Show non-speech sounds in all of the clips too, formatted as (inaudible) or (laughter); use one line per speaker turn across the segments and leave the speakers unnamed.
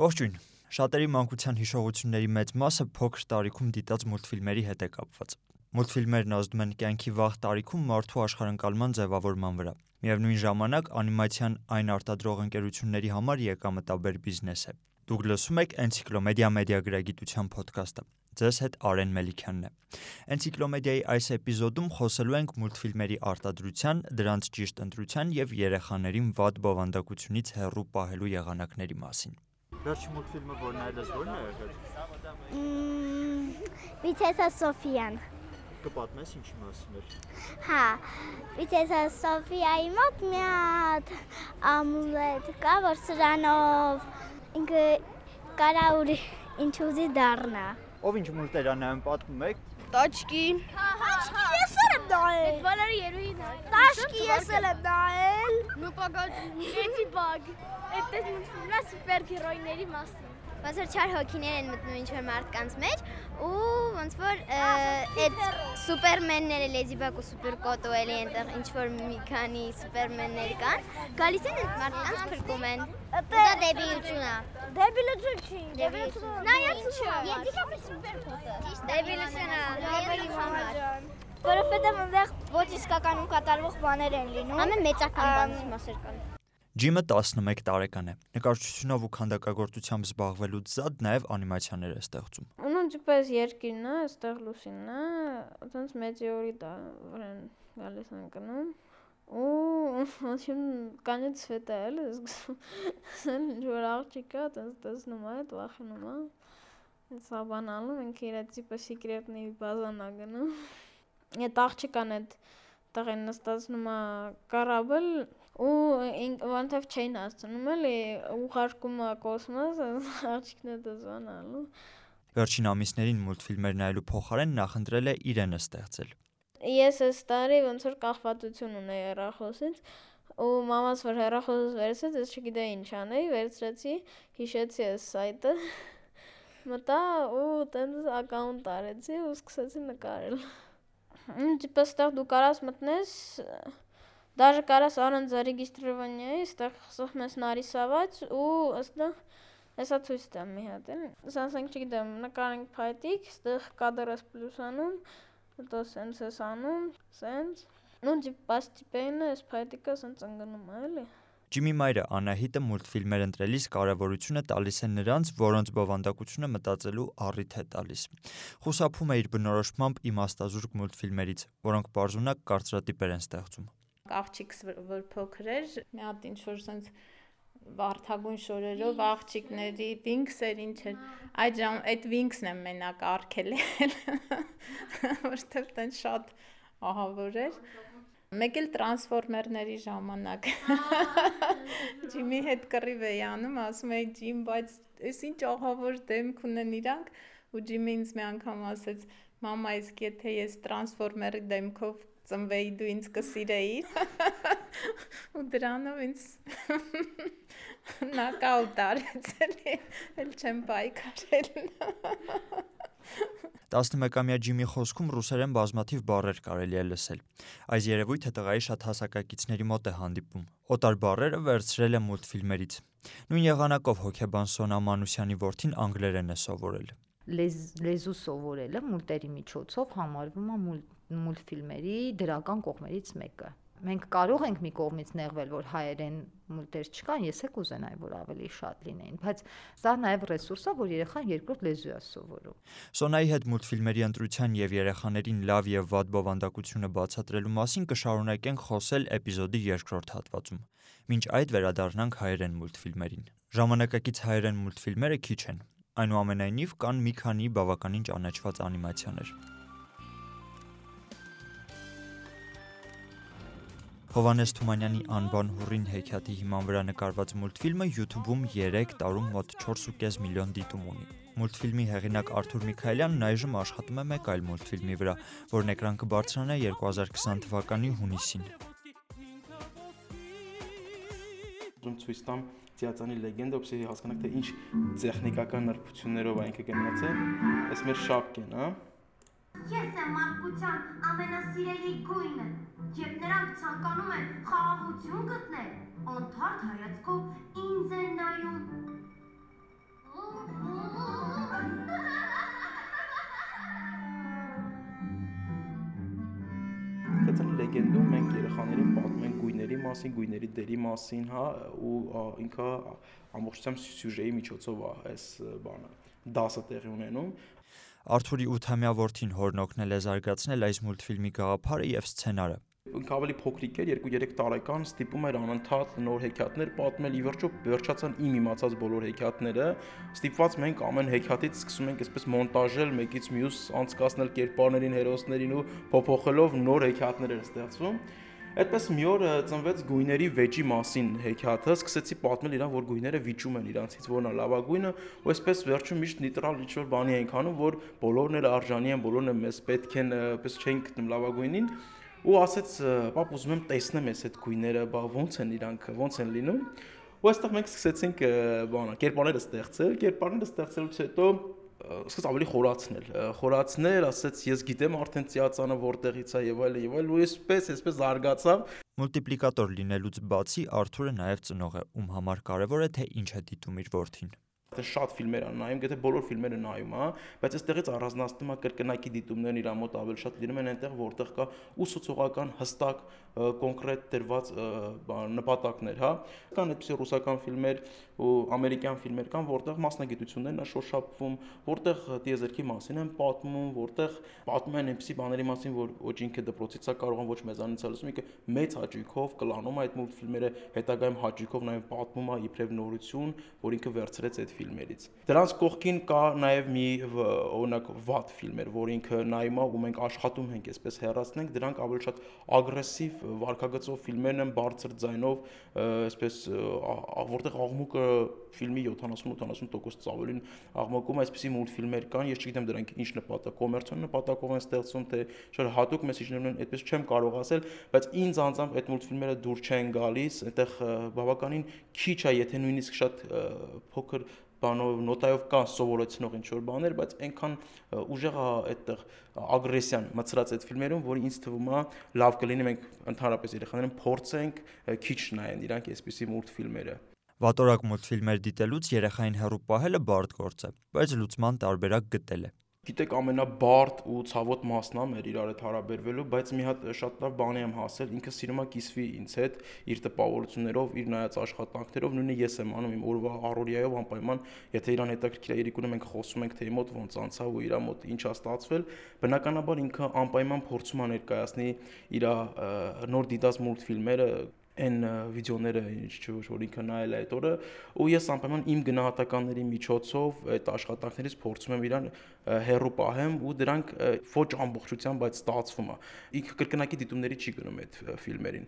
Ողջույն։ Շատերի մանկության հիշողությունների մեծ մասը փոքր տարիքում դիտած մուլտֆիլմերի հետ է կապված։ Մուլտֆիլմերն ազդում են կյանքի վաղ տարիքում մարդու աշխարհընկալման ձևավորման վրա։ Միևնույն ժամանակ անիմացիան այն արտադրող ընկերությունների համար եկամտաբեր բիզնես է։ Դուք լսում եք Էնցիկլոմեդիա մեդիա գրագիտության ոդքասթը։ Ձեզ հետ Արեն Մելիքյանն է։ Էնցիկլոմեդիայի այս էպիզոդում խոսելու ենք մուլտֆիլմերի արտադրության, դրանց ճիշտ ընտրության եւ երեխաներին վատ բովանդակությունից հեռու պահելու եղանակների մասին։
Վերջի մուլտֆիլմը, որ նայելես, ո՞րն է եղել։
Վիցեսա Սոֆիան։
Կպատմես ինչի մասին էր։
Հա, Վիցեսա Սոֆիայի մոտ մի հատ ամուլետ կա, որ սրանով ինքը կարա ուր ինչ ուզի դառնա։
Ով ինչ մուլտեր նայում, պատմում եք։
Տաչկի։
Տաշկի ես էլ եմ նայել։
Վալարի երուին։
Տաշկի ես էլ եմ նայել։
Նուպագաջ Էդի բագ։ Այդ մուլտֆիլմը սուպերհերոյների մասին։
ոնց որ չար հոգիներ են մտնում ինչ որ մարդկանց մեջ ու ոնց որ այդ սուպերմենները լեզիբակ ու սուպերկոտո էլի այնտեղ ինչ որ մի քանի սուպերմեններ կան գալիս են այդ մարդկանց փրկում են դա դեբիլություն է
Դեբիլություն չի։ Դեբիլությունը
նայած չէ
Եդիկապի սուպերկոտը։
դեբիլություն է
Դեբիլի համար որովհետև այնտեղ ոչ իսկականում կատարվող բաներ են լինում։
Ամեն մեծական բանի մասեր կան։
Ջիմը 11 տարեկան է։ Նկարչությունով ու քանդակագործությամբ զբաղվելուց զատ նաև անիմացիաներ է ստեղծում։
Ունոնջպես երկինն է, այստեղ լուսինն է, այտենց մեծիորիտ է, որեն գալիս են կնում։ Ու ոչմ կանից ցվետ է, էլ զգում։ Որ աղջիկը այտենց տեսնում է, վախենում է։ Սա բանալու մենք իրացի պես սեկրետնի բազան ա գնում։ Այդ աղջիկան այդ տղեն նստածնում է կառաբել ու ոնտեվ չէին հասցնում էլի ուղարկում է կոսմոս (laughs) աղջիկն է դզանալու
Վերջին ամիսներին մուլտֆիլմեր նայելու փոխարեն նախընտրել է իրենը ստեղծել։
Ես այս տարի ոնց որ կախվածություն ունեի հեռախոսից ու մամաս որ հեռախոսս վերցրեց, ես չգիտեի ինչ անեի, վերցրեցի, հիշեցի այս սայթը, (laughs) մտա ու տենց ակաունտ արեցի ու սկսեցի նկարել։ Типа ստեղ դու կարաս մտնես Даже կարաս առանց зарегистрирования, ստեղ խսում ես нарисовать ու ըստեղ Հեսա ցույց տամ մի հատ էլ։ Սանսենք չգիտեմ, նկարենք փայտիկ, ստեղ կադրը պլյուսանում, հետո սենց ես անում, սենց։ Ну, типа, постепенно այս փայտիկը սենց ընկնում է, էլի։
Ջիմի մայրը Անահիտը մուլտֆիլմեր ընտրելիս կարևորությունը տալիս է նրանց, որոնց բովանդակությունը մտածելու առիթ է տալիս։ Խուսափում է իր բնորոշմամբ իմաստազուրկ մուլտֆիլմերից, որոնք բարձունակ կարծրատիպեր են ստեղծում։
Աղջիկս որ փոքր էր, մի հատ ինչ որ սենց վարդագույն շորերով աղջիկների Wings-էր ինչ էր։ Այդ ժամ այդ Wings-ն եմ մենակ արկել (laughs) Որտեղ տեն շատ ահավոր էր։ Մեկ էլ տրանսֆորմերների ժամանակ։ (laughs) Ջիմի հետ կռիվ էի անում, ասում էի Ջիմ, բայց այս ինչ ահավոր դեմք ունեն իրանք ու Ջիմը ինձ մի անգամ ասեց. «Մամա, իսկ եթե ես տրանսֆորմերի դեմքով ծնվեի, դու ինձ կսիրեիր»։ (laughs) Ու դրանով ինձ նոկաուտ արեց էլի, էլ չեմ պայքարել։
11-ամյա Ջիմի խոսքում ռուսերեն բազմաթիվ բառեր կարելի է լսել։ Այս երևույթը տղայի շատ հասակակիցների մոտ է հանդիպում։ Օտար բառերը վերցրել է մուլտֆիլմերից։ Նույն եղանակով հոկեբան Սոնա Մանուսյանի որդին անգլերեն է սովորել։
Լեզ, լեզու սովորելը մուլտերի միջոցով համարվում է մուլտֆիլմերի դրական կողմերից մեկը մենք կարող ենք մի կողմից նեղվել, որ հայերեն մուլտեր չկան, ես եք ուզենայի, որ ավելի շատ լինեին, բայց սա նաև ռեսուրս է, որ երեխան երկրորդ լեզու է սովորում։
Սոնայի հետ մուլտֆիլմերի ընտրության եւ երեխաներին լավ եւ վատ բովանդակությունը բացատրելու մասին կշարունակենք խոսել էպիզոդի երկրորդ հատվածում։ Մինչ այդ վերադառնանք հայերեն մուլտֆիլմերին։ Ժամանակակից հայերեն մուլտֆիլմերը քիչ են։ Այնուամենայնիվ կան մի քանի բավականին ճանաչված անիմացիաներ։ Հովանես Թումանյանի անվան հուրին հեքիաթի հիման վրա նկարված մուլտֆիլմը YouTube-ում 3 տարում մոտ 4.5 միլիոն դիտում ունի։ Մուլտֆիլմի հեղինակ Արթուր Միքայելյանն այժմ աշխատում է մեկ այլ մուլտֆիլմի վրա, որն էկրան կբարձրանա 2020 թվականի հունիսին։
Ում ցույց տամ Ձիածանի լեգենդը, ովքեր հասկանաք թե ինչ տեխնիկական նրբություններով այնքը գնացել։ Այս մեր շապկեն, հա։
Ես եմ մարդկության ամենասիրելի գույնը, եւ նրանք ցանկանում են խաղաղություն գտնել, անթարթ հայացքով ինձ են նայում։ Կեցան
լեգենդում մենք երեխաներին պատմում ենք գույների մասին, գույների դերի մասին, հա, ու ինքը ամբողջությամբ սյուժեի միջոցով է այս բանը դասը տեղի ունենում։
Արթուրի 8-ամյա որդին հորն օգնել է զարգացնել այս մուլտֆիլմի գաղափարը եւ սցենարը։
Ինքը ավելի փոքրիկ էր, 2-3 տարեկան, ստիպում էր անընդհատ նոր հեքիաթներ պատմել, ի վերջո վերջացան իմ իմացած բոլոր հեքիաթները։ Ստիպված մենք ամեն հեքիաթից սկսում ենք այսպես մոնտաժել, մեկից մյուս անցկացնել կերպարներին, հերոսներին ու փոփոխելով նոր հեքիաթներ էր ստեղծվում։ Այդպես մի օր ծնվեց գույների վեճի մասին հեքիաթը, սկսեցի պատմել իրան, որ գույները վիճում են իրանցից որն է լավագույնը, ու այսպես վերջում միշտ նեյտրալ ինչ-որ բանի ենք անում, որ բոլորն էլ արժանի են, բոլորն էլ մեզ պետք են, այպես չեն գտնում լավագույնին ու ասեց, «Պապ, ուզում եմ տեսնեմ այս այդ գույները, բա ո՞նց են իրանք, ո՞նց են լինում»։ Ու այստեղ մենք սկսեցինք բանը, կերպարները ստեղծել, կերպարները ստեղծելուց հետո սկսեց ավելի խորացնել, խորացնել, ասեց ես գիտեմ արդեն ծիածանը որտեղից է եւ այլն եւ այլն ու այսպես այսպես զարգացավ
Մուլտիպլիկատոր լինելուց բացի Արթուրը նաև ծնող է, ում համար կարևոր է թե ինչ է դիտում իր որդին
Այդտեղ շատ ֆիլմեր են նայում, եթե բոլոր ֆիլմերը նայում, հա, բայց այստեղից առանձնացնում է կրկնակի դիտումներն իր մոտ ավելի շատ լինում են այնտեղ, որտեղ կա ուսուցողական հստակ կոնկրետ դրված նպատակներ, հա։ Կան այդպիսի ռուսական ֆիլմեր ու ամերիկյան ֆիլմեր կան, որտեղ մասնագիտություններն է շոշափվում, որտեղ դիեզերքի մասին են պատմում, որտեղ պատմում են այնպիսի բաների մասին, որ ոչ ինքը դպրոցից է կարող, ոչ մեզանից է լսում, ինքը մեծ հաճույքով կլանում այդ մուլտֆիլմերը, հետագայում հաճույքով նաև պատմում է իբրև նորություն, որ ինքը վերցրեց այդ ֆիլմերից։ Դրանց կողքին կա նաև մի օրինակ վատ ֆիլմեր, որ ինքը նայում է ու մենք աշխատում ենք այսպես հեռացնենք, դրանք ավելի շատ ագրեսիվ վարքագծով ֆիլմերն են բարձր ձայնով, այսպես որտեղ աղմուկը ֆիլմի 70-80%-ից ավելին աղմկում այսպիսի մուլտֆիլմեր կան, ես չգիտեմ դրանք ինչ նպատակ, կոմերցիոն նպատակով են ստեղծում, թե շուտ հատուկ մեսիջներն են, այդպես չեմ կարող ասել, բայց ինձ անձամբ այդ մուլտֆիլմերը դուր չեն գալիս, այդտեղ բավականին քիչ է, եթե նույնիսկ շատ փոքր բանով նոտայով կան սովորեցնող ինչ որ բաներ, բայց այնքան ուժեղ է այդտեղ ագրեսիան մցրած այդ ֆիլմերում, որ ինձ թվում է լավ կլինի մենք ընդհանրապես երեխաներին փորձենք քիչ նայեն իրանք այսպիսի մուլտֆիլմերը։
Վատորակ մուլտֆիլմեր դիտելուց երեխային հեռու պահելը բարդ գործ է, բայց լուծման տարբերակ գտել է։
Գիտեք, ամենաբարդ ու ցավոտ մասն է մեր իրար հետ հարաբերվելու, բայց մի հատ շատ լավ բանի եմ հասել, ինքը սիրում է կիսվի ինձ հետ, իր տպավորություններով, իր նայած աշխատանքներով, նույնը ես եմ անում իմ օրվա առօրյայով անպայման, եթե իրան հետաքրքիր է իրիկունը մենք խոսում ենք թե մոտ ոնց անցավ ու իր մոտ ինչ է ստացվել, բնականաբար ինքը անպայման փորձում է ներկայացնի իր նոր դիտած մուլտֆիլմերը այն վիդեոները ինչ չէ որ ինքը նայել է այդ օրը ու ես անպայման իմ գնահատականների միջոցով այդ աշխատանքներից փորձում եմ իրան հերո պահեմ ու դրանք ոչ ամբողջությամբ բայց ստացվում է ինքը կրկնակի դիտումների չի գնում այդ ֆիլմերին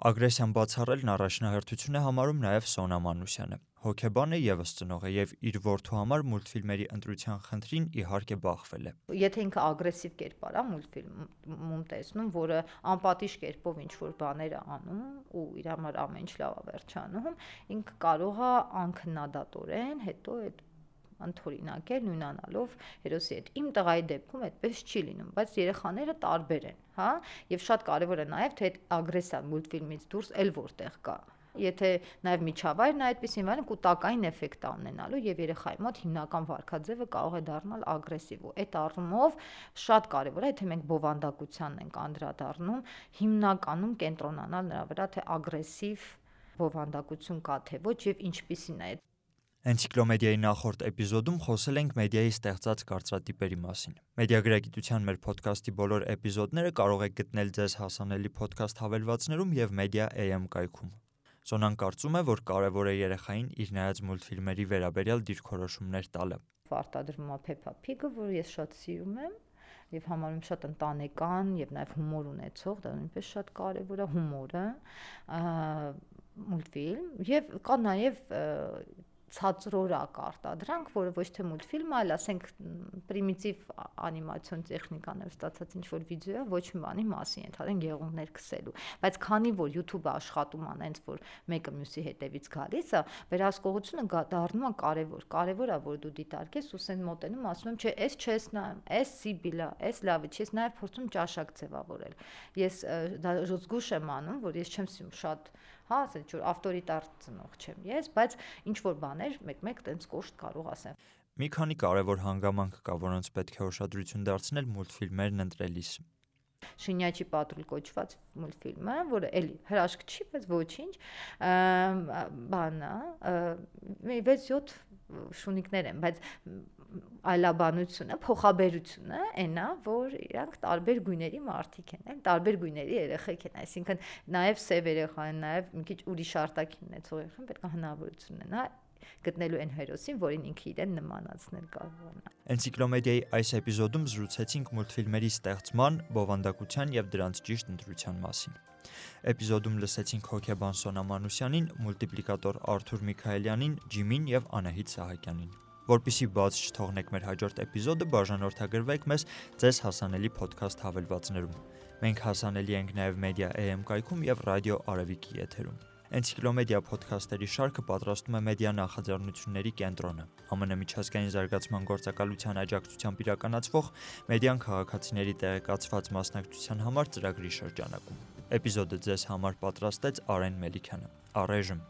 Ագրեսիան բացառելն առաջնահերթություն է համարում նաև Սոնա Մանուսյանը։ Հոկեբանը եւս ծնող է եւ իր որդու համար մուլտֆիլմերի ընտրության խնդրին իհարկե բախվել է։
Եթե ինքը ագրեսիվ կերպար է մուլտֆիլմում տեսնում, որը անպատիժ կերպով ինչ որ բաներ է անում ու իր համար ամեն ինչ լավ է վերջանում, ինքը կարող է անքննադատորեն հետո այդ ընդօրինակել նույնանալով հերոսի հետ։ Իմ տղայի դեպքում այդպես չի լինում, բայց երեխաները տարբեր են, հա, եւ շատ կարեւոր է նաեւ թե այդ ագրեսիա մուլտֆիլմից դուրս էլ որտեղ կա եթե նաև միջավայրն այդպեսին վայրն կուտակային էֆեկտ ունենալու եւ երեխայի մոտ հիմնական վարքաձևը կարող է դառնալ ագրեսիվ ու այդ առումով շատ կարեւոր է թե մենք բովանդակությանն ենք անդրադառնում հիմնականում կենտրոնանալ նրա վրա թե ագրեսիվ բովանդակություն կա թե ոչ եւ ինչպիսին է
Էնցիկլոմեդիայի նախորդ էպիզոդում խոսել ենք մեդիայի ստեղծած կարծրատիպերի մասին։ Մեդիագրագիտության մեր ոդկասթի բոլոր էպիզոդները կարող եք գտնել ձեզ հասանելի ոդկասթ հավելվածներում եւ Media AM կայքում։ Սոնան կարծում է, որ կարևոր է երեխային իր նայած մուլտֆիլմերի վերաբերյալ դիրքորոշումներ տալը։
Արտադրվում է Peppa Pig-ը, որը ես շատ սիրում եմ եւ համարում շատ ընտանեկան եւ նաեւ հումոր ունեցող, դա նույնպես շատ կարեւոր է հումորը մուլտֆիլմ եւ կա նաեւ ցածրորակ արտադրանք, որը ոչ թե մուլտֆիլմ, այլ ասենք պրիմիտիվ անիմացիոն տեխնիկաներ ստացած ինչ որ վիդեո ոչ մի բանի մասին, ընդհանրեն եղունգներ քսելու։ Բայց քանի որ YouTube-ը աշխատում ան այնց որ մեկը մյուսի հետևից գալիս է, վերահսկողությունը դառնում է կարևոր։ Կարևոր է որ դու դիտարկես ու սեն մոտենում, ասում չէ, էս չես նայում, էս սիբիլա, էս լավը, չես նաև փորձում ճաշակ ձևավորել։ Ես դա զգուշ եմ անում, որ ես չեմ շատ հա, ասել չէ, ավտորիտար ծնող չեմ ես, բայց ինչ որ բաներ մեկ-մեկ տենց կոշտ կարող ասեմ։
Մի քանի կարևոր հանգամանք կա, որոնց պետք է ուշադրություն դարձնել մուլտֆիլմերն ընտրելիս։
Շինյաչի պատրուլ կոչված մուլտֆիլմը, որը էլի հրաշք չի, բայց ոչինչ, բանա, 6-7 շունիկներ են, բայց այլաբանությունը, փոխաբերությունը այնա, որ իրանք տարբեր գույների մարդիկ են, այլ տարբեր գույների երեխեք են, այսինքն նաև սև երեխա են, նաև մի քիչ ուրիշ արտաքին ունեցող երեխան պետք է հնարավորություն ունենա գտնելու այն հերոսին, որին ինքը իրեն նմանացնել կարողանա։
Էնցիկլոմեդիայի այս էպիզոդում զրուցեցինք մուլտֆիլմերի ստեղծման, բովանդակության եւ դրանց ճիշտ ընտրության մասին։ Էպիզոդում լսեցինք հոկեբան Սոնա Մանուսյանին, մուլտիպլիկատոր Արթուր Միքայելյանին, Ջիմին եւ Անահիտ Սահակյանին։ Որպիսի բաց չթողնեք մեր հաջորդ էպիզոդը, բաժանորդագրվեք մեզ ձեզ հասանելի ոդքասթ հավելվածներում։ Մենք հասանելի ենք նաև Media AM կայքում եւ Ռադիո Արևիկի եթերում։ Էնցիկլոմեդիա ոդքասթերի շարքը պատրաստում է մեդիա նախաձեռնությունների կենտրոնը։ ԱՄՆ միջազգային զարգացման գործակալության աջակցությամբ իրականացվող մեդիան քաղաքացիների տեղեկացված մասնակցության համար ծրագրի շրջանակում։ Էպիզոդը ձեզ համար պատրաստեց Արեն Մելիքյանը։ Առայժմ